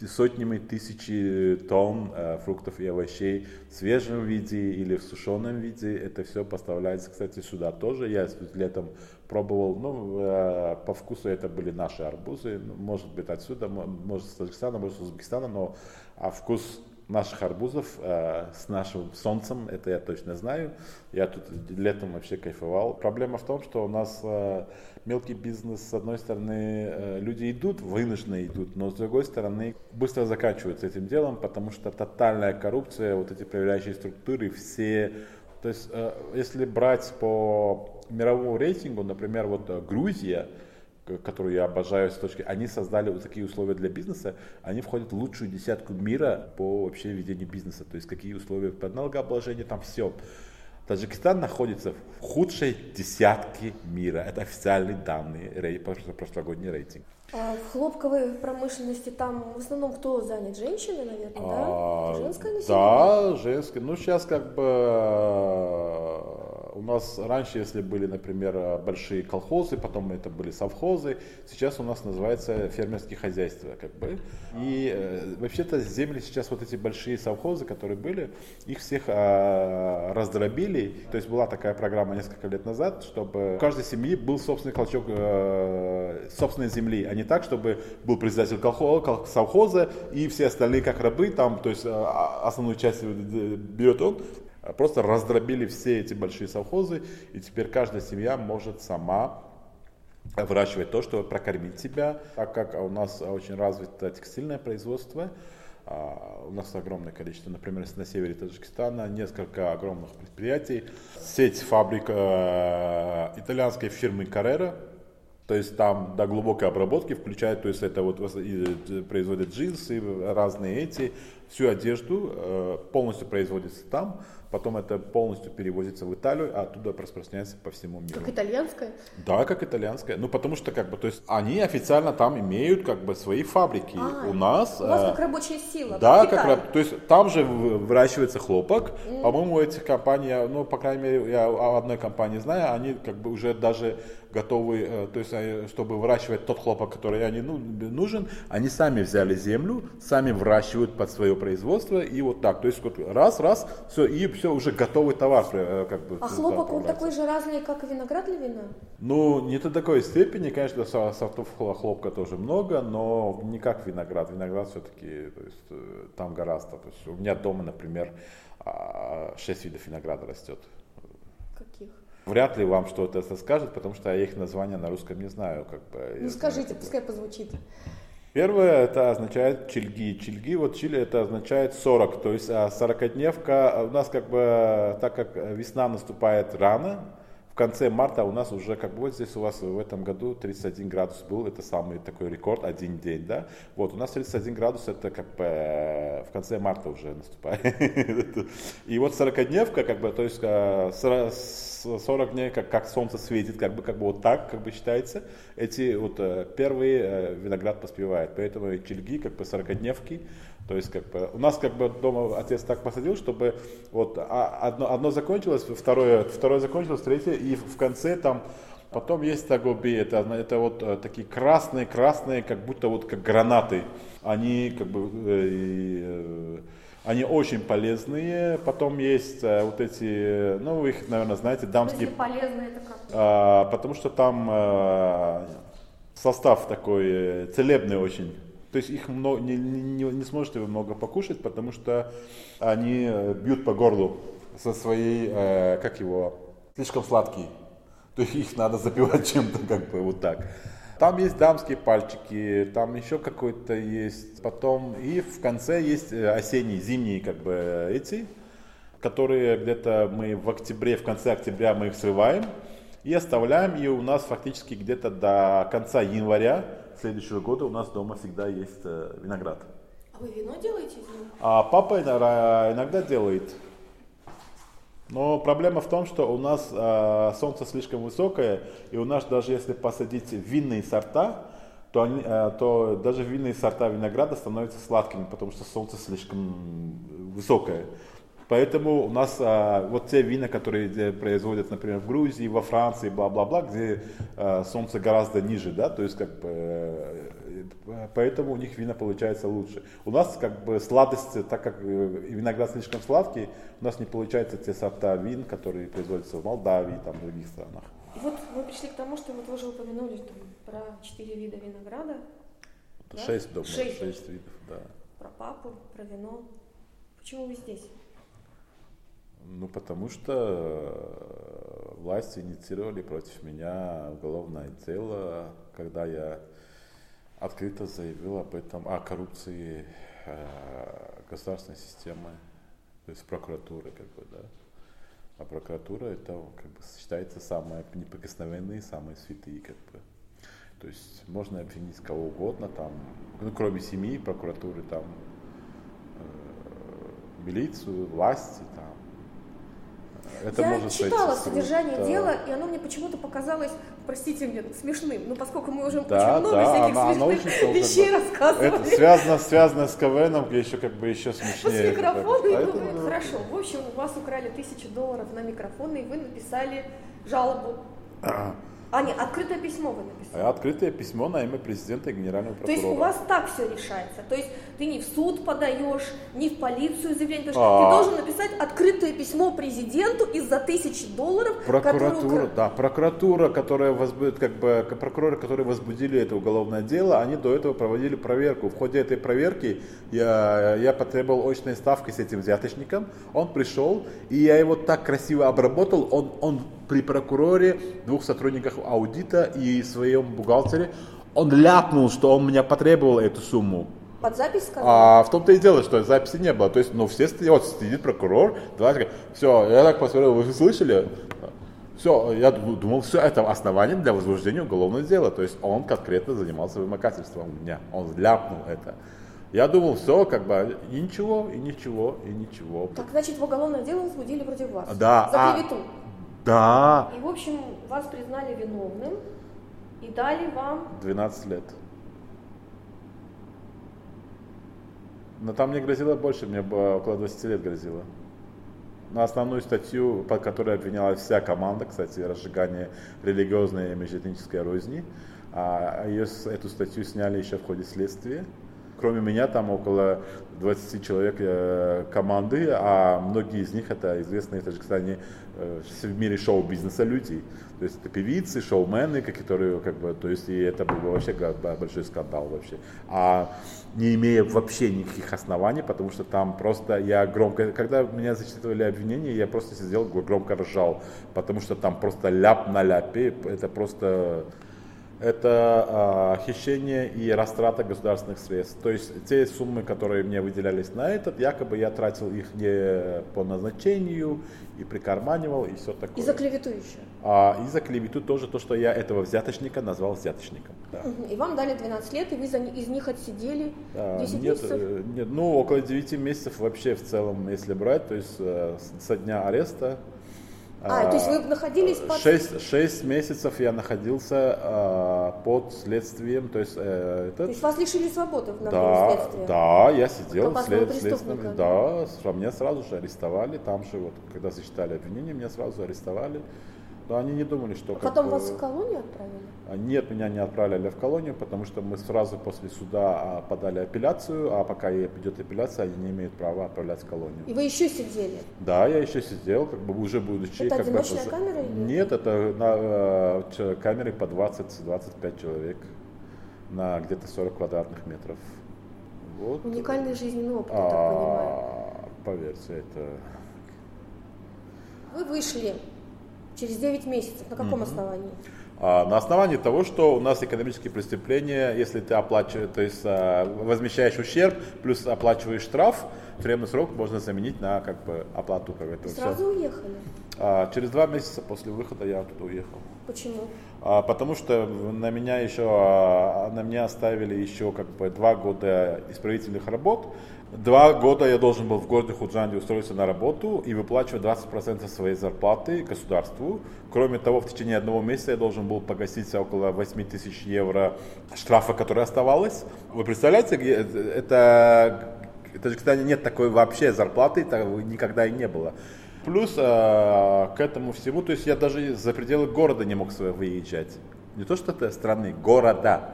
сотнями тысячи тонн э, фруктов и овощей в свежем виде или в сушеном виде. Это все поставляется, кстати, сюда тоже. Я летом пробовал, ну, э, по вкусу это были наши арбузы, ну, может быть отсюда, может с Таджикистана, может с Узбекистана, но а вкус наших арбузов э, с нашим солнцем, это я точно знаю. Я тут летом вообще кайфовал. Проблема в том, что у нас э, мелкий бизнес, с одной стороны, э, люди идут, вынуждены идут, но с другой стороны, быстро заканчиваются этим делом, потому что тотальная коррупция, вот эти проверяющие структуры, все... То есть, э, если брать по мировому рейтингу, например, вот э, Грузия, которую я обожаю с точки, они создали вот такие условия для бизнеса, они входят в лучшую десятку мира по вообще ведению бизнеса, то есть какие условия по налогообложению, там все. Таджикистан находится в худшей десятке мира. Это официальные данные, рей, прошлогодний рейтинг. А в хлопковой промышленности там в основном кто занят? Женщины, наверное, а, да? Женское население? Да, женское. Ну, сейчас как бы у нас раньше, если были, например, большие колхозы, потом это были совхозы, сейчас у нас называется фермерские хозяйства, как бы. И э, вообще-то земли сейчас вот эти большие совхозы, которые были, их всех э, раздробили. То есть была такая программа несколько лет назад, чтобы у каждой семьи был собственный колчок э, собственной земли, а не так, чтобы был председатель колхоза, совхоза и все остальные как рабы, там, то есть э, основную часть берет он, просто раздробили все эти большие совхозы, и теперь каждая семья может сама выращивать то, чтобы прокормить себя, так как у нас очень развито текстильное производство, а, у нас огромное количество, например, на севере Таджикистана несколько огромных предприятий, сеть фабрик э, итальянской фирмы Carrera, то есть там до глубокой обработки включают, то есть это вот э, производят джинсы, разные эти, всю одежду э, полностью производится там, потом это полностью перевозится в Италию, а оттуда распространяется по всему миру. Как итальянская? Да, как итальянская. Ну, потому что, как бы, то есть, они официально там имеют, как бы, свои фабрики. А, у нас... У вас э, как рабочая сила. Да, как то есть, там же выращивается хлопок. Mm. По-моему, эти компании, ну, по крайней мере, я о одной компании знаю, они, как бы, уже даже готовы, э, то есть, э, чтобы выращивать тот хлопок, который они ну, нужен, они сами взяли землю, сами выращивают под свое производство, и вот так. То есть, вот раз, раз, все, и все, уже готовый товар. Э, как бы, а хлопок, он такой же разный, как и виноград для вина? Ну, не до такой степени, конечно, сортов хлопка тоже много, но не как виноград. Виноград все-таки, то есть, там гораздо. То есть, у меня дома, например, 6 а, видов винограда растет. Каких? Вряд ли вам что-то это скажет, потому что я их названия на русском не знаю. Как бы, ну скажите, знаю, пускай позвучит. Первое, это означает чильги. Чильги, вот чили это означает 40, то есть 40-дневка. А у нас как бы, так как весна наступает рано, в конце марта у нас уже, как бы вот здесь у вас в этом году 31 градус был, это самый такой рекорд, один день, да. Вот, у нас 31 градус, это как бы в конце марта уже наступает. И вот 40-дневка, как бы, то есть 40 дней, как, как солнце светит, как бы, как бы вот так, как бы считается, эти вот э, первые э, виноград поспевает. Поэтому чельги, как бы 40-дневки, то есть, как бы, у нас как бы дома отец так посадил, чтобы вот а, одно, одно закончилось, второе, второе закончилось, третье, и в конце там Потом есть тагоби, это, это вот э, такие красные-красные, как будто вот как гранаты. Они как бы э, они очень полезные. Потом есть э, вот эти, ну вы их, наверное, знаете, дамские. Если полезные, это как? А, потому что там э, состав такой э, целебный очень. То есть их много, не, не, не сможете вы много покушать, потому что они э, бьют по горлу со своей, э, как его, слишком сладкие. То есть их надо запивать чем-то, как бы вот так. Там есть дамские пальчики, там еще какой-то есть. Потом и в конце есть э, осенние, зимние как бы эти, которые где-то мы в октябре, в конце октября мы их срываем и оставляем. И у нас фактически где-то до конца января следующего года у нас дома всегда есть э, виноград. А вы вино делаете из А папа иногда, иногда делает. Но проблема в том, что у нас э, солнце слишком высокое, и у нас даже если посадить винные сорта, то, они, э, то даже винные сорта винограда становятся сладкими, потому что солнце слишком высокое. Поэтому у нас а, вот те вина, которые производят, например, в Грузии, во Франции, бла-бла-бла, где а, солнце гораздо ниже, да, то есть как бы э, поэтому у них вина получается лучше. У нас как бы сладости, так как э, виноград слишком сладкий, у нас не получается те сорта вин, которые производятся в Молдавии, там, в других странах. Вот мы пришли к тому, что вы уже упомянули там, про четыре вида винограда. Да? Шесть, думаю, Шесть. шесть видов, да. Про папу, про вино. Почему вы здесь? Ну, потому что э, власти инициировали против меня уголовное дело, когда я открыто заявил об этом, о коррупции э, государственной системы, то есть прокуратуры, как бы, да. А прокуратура это как бы считается самые неприкосновенные, самые святые, как бы. То есть можно обвинить кого угодно, там, ну, кроме семьи, прокуратуры, там, э, милицию, власти, там. Это Я может читала с содержание да. дела, и оно мне почему-то показалось, простите мне, смешным. Ну, поскольку мы уже Да, очень много да, всяких она- она смешных очень долго, вещей да. рассказывали. Это связано, связано с КВНом, где еще как бы еще С смешнее. микрофона и Поэтому- думаю, хорошо. В общем, у вас украли тысячу долларов на микрофон, и вы написали жалобу. А, нет, открытое письмо вы написали. А Открытое письмо на имя президента и генерального То прокурора. есть у вас так все решается. То есть ты не в суд подаешь, не в полицию заявление, потому А. что ты должен написать открытое письмо президенту из-за тысячи долларов, Прокуратура, укра- да, прокуратура, которая возбудит, как бы, прокуроры, которые возбудили это уголовное дело, они до этого проводили проверку. В ходе этой проверки я, я потребовал очной ставки с этим взяточником, он пришел, и я его так красиво обработал, он, он при прокуроре, двух сотрудниках аудита и своем бухгалтере, он ляпнул, что он меня потребовал эту сумму. Под запись сказал? А в том-то и дело, что записи не было. То есть, ну, все стоят, вот сидит прокурор, давайте, все, я так посмотрел, вы слышали? Все, я ду- думал, все это основанием для возбуждения уголовного дела. То есть он конкретно занимался вымогательством у меня. Он ляпнул это. Я думал, все, как бы, и ничего, и ничего, и ничего. Так, значит, в уголовное дело возбудили против вас. Да, За а- клевету. Да, И, в общем, вас признали виновным и дали вам... 12 лет. Но там мне грозило больше, мне около 20 лет грозило. На основную статью, по которой обвинялась вся команда, кстати, разжигание религиозной и межэтнической розни, а ее, с- эту статью сняли еще в ходе следствия. Кроме меня там около 20 человек э, команды, а многие из них это известные в Таджикистане э, в мире шоу-бизнеса люди. То есть это певицы, шоумены, которые как бы, то есть и это был бы вообще большой скандал вообще. А не имея вообще никаких оснований, потому что там просто я громко, когда меня зачитывали обвинения, я просто сидел громко ржал, потому что там просто ляп на ляпе, это просто это а, хищение и растрата государственных средств. То есть те суммы, которые мне выделялись на этот, якобы я тратил их не по назначению и прикарманивал и все такое. И за клевету еще. А, и за клевету тоже то, что я этого взяточника назвал взяточником. Да. И вам дали 12 лет, и вы за, из них отсидели А, 10 нет, месяцев. э, нет, ну около 9 месяцев вообще в целом, если брать, то есть э, со дня ареста. А, то есть вы находились под... 6, 6 месяцев я находился а, под следствием, то есть э, То этот, есть вас лишили свободы в да, следствия? да, я сидел в след- следственном, преступника. да, меня сразу же арестовали, там же вот, когда зачитали обвинение, меня сразу арестовали, но они не думали, что как Потом бы- вас в колонию отправили? а, Нет, меня не отправляли в колонию, потому что мы сразу после суда а, подали апелляцию, а пока идет апелляция, они не имеют права отправлять в колонию. И вы еще сидели? Да, я еще сидел, как бы уже будучи... Это как бы, одиночная поз- камера или- Нет, это на э, камере по 20-25 человек на где-то 40 квадратных метров. Вот. Уникальный жизненный опыт, я так понимаю. А, Поверьте, это... Вы вышли через 9 месяцев. На каком основании? А, На основании того, что у нас экономические преступления, если ты оплачиваешь, то есть а, возмещаешь ущерб, плюс оплачиваешь штраф, тюремный срок можно заменить на как бы оплату как это всё. Сразу уехали? А, Через два месяца после выхода я оттуда уехал. Почему? А, Потому что на меня еще, а, на меня оставили еще как бы два года исправительных работ. Два года я должен был в городе Худжанде устроиться на работу и выплачивать 20% своей зарплаты государству. Кроме того, в течение одного месяца я должен был погасить около 8 тысяч евро штрафа, который оставалось. Вы представляете, это в Таджикистане нет такой вообще зарплаты, такого никогда и не было. Плюс э, к этому всему, то есть я даже за пределы города не мог своего выезжать. Не то что это страны, города.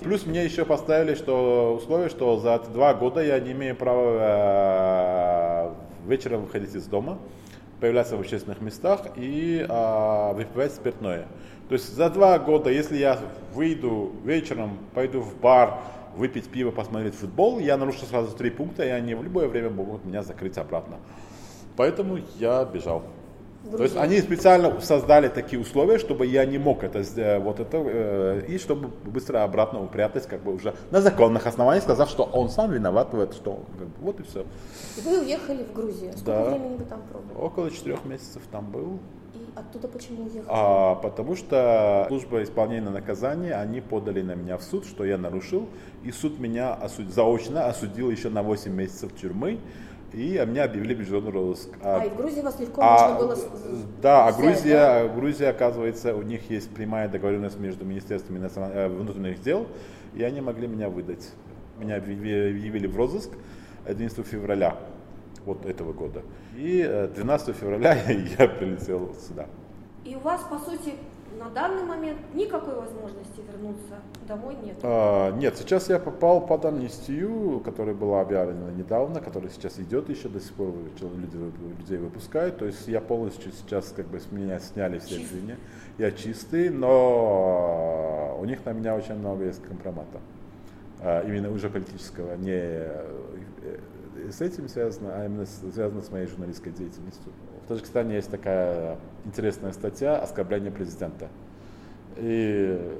Плюс мне еще поставили что условие, что за два года я не имею права э, вечером выходить из дома, появляться в общественных местах и э, выпивать спиртное. То есть за два года, если я выйду вечером, пойду в бар, выпить пиво, посмотреть футбол, я нарушу сразу три пункта, и они в любое время могут меня закрыть обратно. Поэтому я бежал. То есть они специально создали такие условия, чтобы я не мог это вот это, э, и чтобы быстро обратно упрятать, как бы уже на законных основаниях, сказав, что он сам виноват в этом, что бы, вот и все. И вы уехали в Грузию. Сколько Да. времени вы там пробыли? Около четырех месяцев там был. И оттуда почему уехали? А, потому что служба исполнения наказания, они подали на меня в суд, что я нарушил, и суд меня осуд- заочно осудил еще на 8 месяцев тюрьмы, и меня объявили в международный розыск. А, и в Грузии вас легко а, можно было да, а Грузия, да? Грузия, оказывается, у них есть прямая договоренность между Министерством иностран- э, внутренних дел, и они могли меня выдать. Меня объяви- объявили в розыск 11 февраля вот этого года. И э, 12 февраля я прилетел сюда. И у вас, по сути, на данный момент никакой возможности вернуться домой нет. А, нет, сейчас я попал под амнистию, которая была объявлена недавно, которая сейчас идет еще до сих пор, люди, людей выпускают. То есть я полностью сейчас как бы с меня сняли все обвинения. Я чистый, но у них на меня очень много есть компромата. А, именно уже политического, не э, э, с этим связано, а именно связано с моей журналистской деятельностью. В Таджикистане есть такая интересная статья «Оскорбление президента». И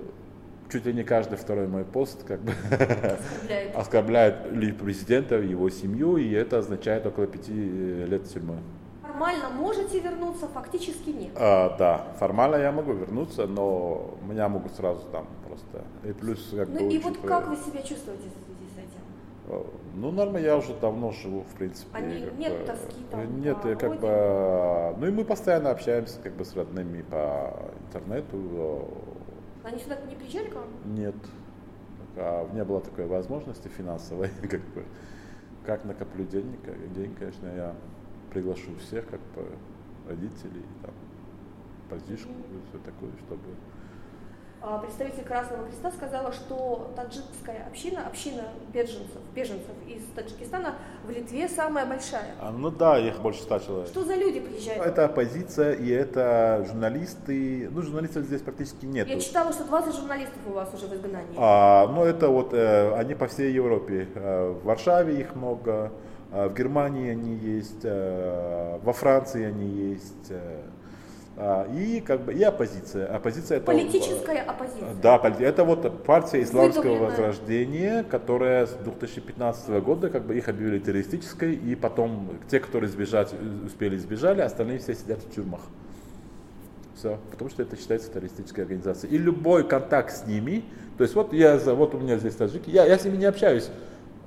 чуть ли не каждый второй мой пост как бы Оскорбляет. оскорбляет ли президента, его семью, и это означает около пяти э, лет тюрьмы. Формально можете вернуться, фактически нет. А, да, формально я могу вернуться, но меня могут сразу там просто. И плюс как Ну бы и вот как вы себя чувствуете в связи с этим? Э, Ну, нормально, я уже давно живу, в принципе. Не- как нет бы, тоски там э, Нет, по я как бы... Ну и мы постоянно общаемся как бы с родными по интернету. Они сюда не приезжали к вам? Нет. А не было такой возможности финансовой, как бы. Как накоплю денег, день, конечно, я приглашу всех, как бы, родителей, там, братишку, все такое, чтобы... А, Представитель Красного Креста сказала, что таджикская община, община беженцев, беженцев из Таджикистана в Литве самая большая. А, ну да, их больше ста человек. Что за люди приезжают? Это оппозиция и это журналисты. Ну, журналистов здесь практически нет. Я читала, что 20 журналистов у вас уже в изгнании. А, ну, это вот, э, они по всей Европе. Э, в Варшаве их много, э, в Германии они есть, э, во Франции они есть. э, и как бы и оппозиция. Оппозиция это Политическая оппозиция. да, это вот партия исламского Выдумленная. возрождения, которая с 2015 года как бы их объявили террористической, и потом те, которые сбежать, э, успели сбежали, остальные все сидят в тюрьмах. Все, потому что это считается террористической организацией. И любой контакт с ними, то есть вот я, вот у меня здесь таджики, я, я с ними не общаюсь, э,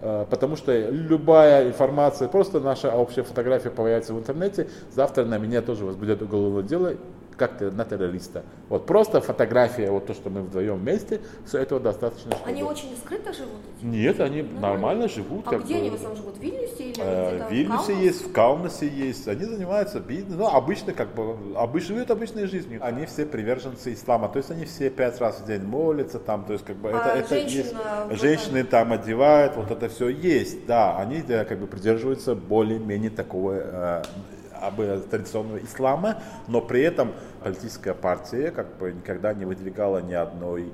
потому что любая информация, просто наша общая фотография появится в интернете, завтра на меня тоже возбудят уголовное дело, как то на террориста. Вот просто фотография, вот то, что мы вдвоем вместе, все этого достаточно. чтобы- Они очень скрыто живут? Нет, они Ну, нормально живут. А где бы. они в основном живут? В Вильнюсе или Э, В Вильнюсе Каунасе? есть, в Каунасе есть. Они занимаются бизнесом. Ну, обычно, как бы, обычно живут обычной жизнью. Они все приверженцы ислама. То есть они все пять раз в день молятся там. То есть, как бы, А это, это есть. в Женщины там одевают, вот это все есть. Да, они как бы придерживаются более-менее такого э, традиционного ислама, но при этом политическая партия как бы никогда не выдвигала ни одной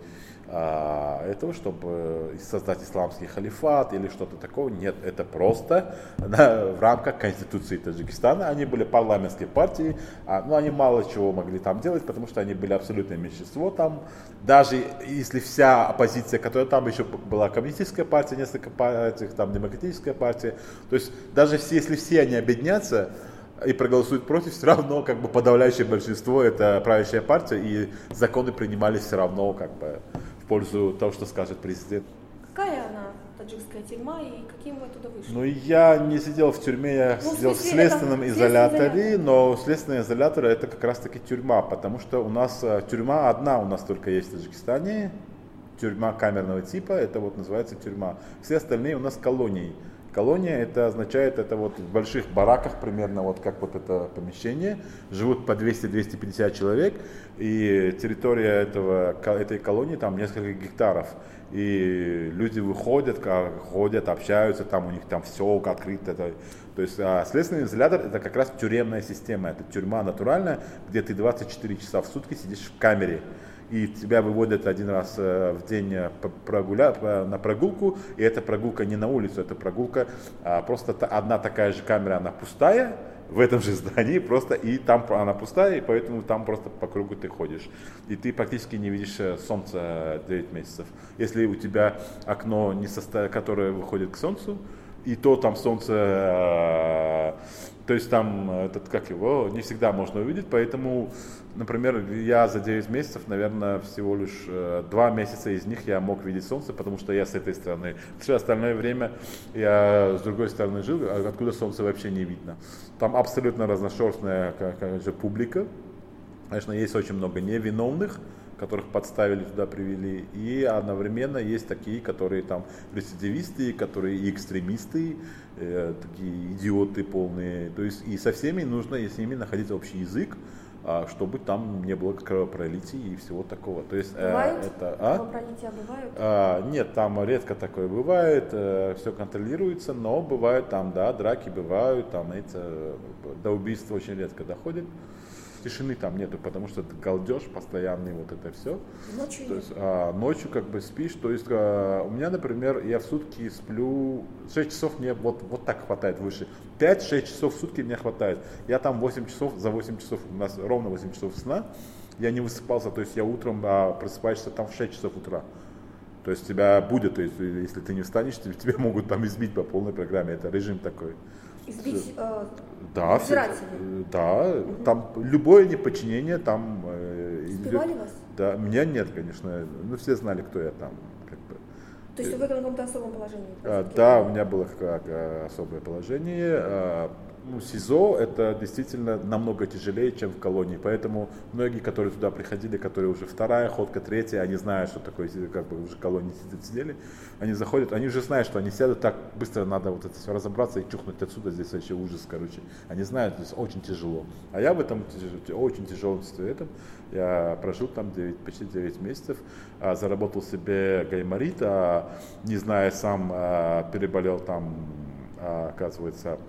а, этого, чтобы создать исламский халифат или что-то такого. Нет, это просто да, в рамках Конституции Таджикистана. Они были парламентской партией, а, но они мало чего могли там делать, потому что они были абсолютное меньшинство там. Даже если вся оппозиция, которая там еще была коммунистическая партия, несколько партий, там демократическая партия, то есть даже все, если все они объединятся, и проголосуют против, все равно как бы подавляющее большинство это правящая партия, и законы принимались все равно как бы в пользу того, что скажет президент. Какая она, таджикская тюрьма, и каким вы оттуда вышли? Ну, я не сидел в тюрьме, я Ну, в сидел в смысле, следственном это изоляторе, но следственный изолятор это как раз таки тюрьма, потому что у нас э, тюрьма одна у нас только есть в Таджикистане, тюрьма камерного типа, это вот называется тюрьма. Все остальные у нас колонии. Колония это означает, это вот в больших бараках примерно вот как вот это помещение, живут по 200-250 человек, и территория этого, этой колонии там несколько гектаров. И люди выходят, ходят, общаются, там у них там все открыто. Это, то есть а следственный изолятор это как раз тюремная система, это тюрьма натуральная, где ты 24 часа в сутки сидишь в камере и тебя выводят один раз э, в день э, прогуля, на прогулку, и эта прогулка не на улицу, это прогулка, а просто одна такая же камера, она пустая, в этом же здании просто, и там она пустая, и поэтому там просто по кругу ты ходишь. И ты практически не видишь э, солнца 9 месяцев. Если у тебя окно, не состо... которое выходит к солнцу, и то там солнце то есть там, этот, как его, не всегда можно увидеть, поэтому, например, я за 9 месяцев, наверное, всего лишь э, 2 месяца из них я мог видеть солнце, потому что я с этой стороны. Все остальное время я с другой стороны жил, а откуда солнце вообще не видно. Там абсолютно разношерстная как, как же, публика. Конечно, есть очень много невиновных, которых подставили туда привели, и одновременно есть такие, которые там рецидивисты, которые и экстремисты, э, такие идиоты полные. То есть и со всеми нужно с ними находить общий язык, чтобы там не было кровопролитий и всего такого. То есть э, бывает? это а? кровопролития бывают? А, нет, там редко такое бывает, э, все контролируется, но бывают там, да, драки бывают, там эти до убийства очень редко доходит тишины там нету, потому что это галдеж постоянный, вот это все. Ночью то есть, а, ночью как бы спишь, то есть а, у меня, например, я в сутки сплю 6 часов мне вот, вот так хватает выше. 5-6 часов в сутки мне хватает. Я там 8 часов, за 8 часов, у нас ровно 8 часов сна, я не высыпался, то есть я утром а, просыпаешься там в 6 часов утра. То есть тебя будет, то есть если ты не встанешь, тебя, тебя могут там избить по полной программе. Это режим такой. Избить э, да, э, да, угу. там любое неподчинение там. Э, Избивали идет. вас? Да, меня нет, конечно. Ну все знали, кто я там. Как бы. То есть вы в каком-то особом положении? А, да, у меня было как, особое положение. Ну, СИЗО это действительно намного тяжелее, чем в колонии. Поэтому многие, которые туда приходили, которые уже вторая ходка, третья, они знают, что такое, как бы уже колонии сидели, они заходят, они уже знают, что они сядут так быстро, надо вот это все разобраться и чухнуть отсюда, здесь вообще ужас, короче. Они знают, здесь очень тяжело. А я в этом очень тяжелом этом, я прожил там 9, почти 9 месяцев, а, заработал себе гайморит, а, не зная сам, а, переболел там, оказывается,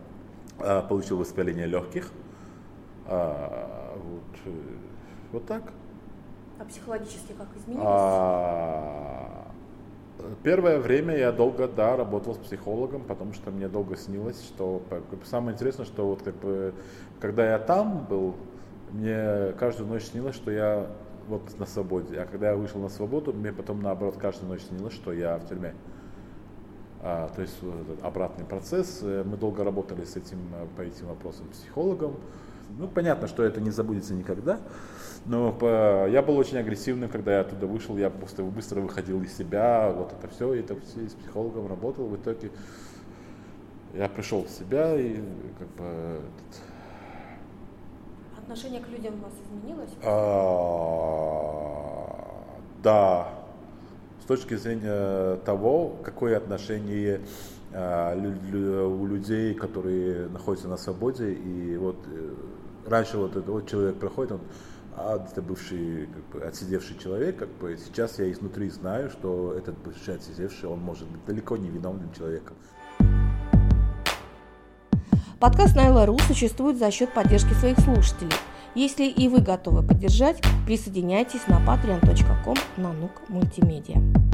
получил воспаление легких. А, вот, э, вот так. А психологически как изменилось? А, первое время я долго, да, работал с психологом, потому что мне долго снилось, что самое интересное, что вот как бы, когда я там был, мне каждую ночь снилось, что я вот на свободе. А когда я вышел на свободу, мне потом наоборот каждую ночь снилось, что я в тюрьме. А, то есть обратный процесс. Э, мы долго работали с этим, э, по этим вопросам психологом. Ну, понятно, что это не забудется никогда, но по, я был очень агрессивным, когда я оттуда вышел, я просто быстро выходил из себя, вот это все, и все с психологом работал. В итоге я пришел в себя и как бы... Отношение к людям у вас изменилось? А, да, с точки зрения того, какое отношение а, у людей, которые находятся на свободе, и вот э, раньше вот этот вот человек проходит, он а это бывший как бы, отсидевший человек, как бы сейчас я изнутри знаю, что этот бывший отсидевший, он может быть далеко не виновным человеком. Подкаст Найла.ру существует за счет поддержки своих слушателей. Если и вы готовы поддержать, присоединяйтесь на patreon.com на нук мультимедиа.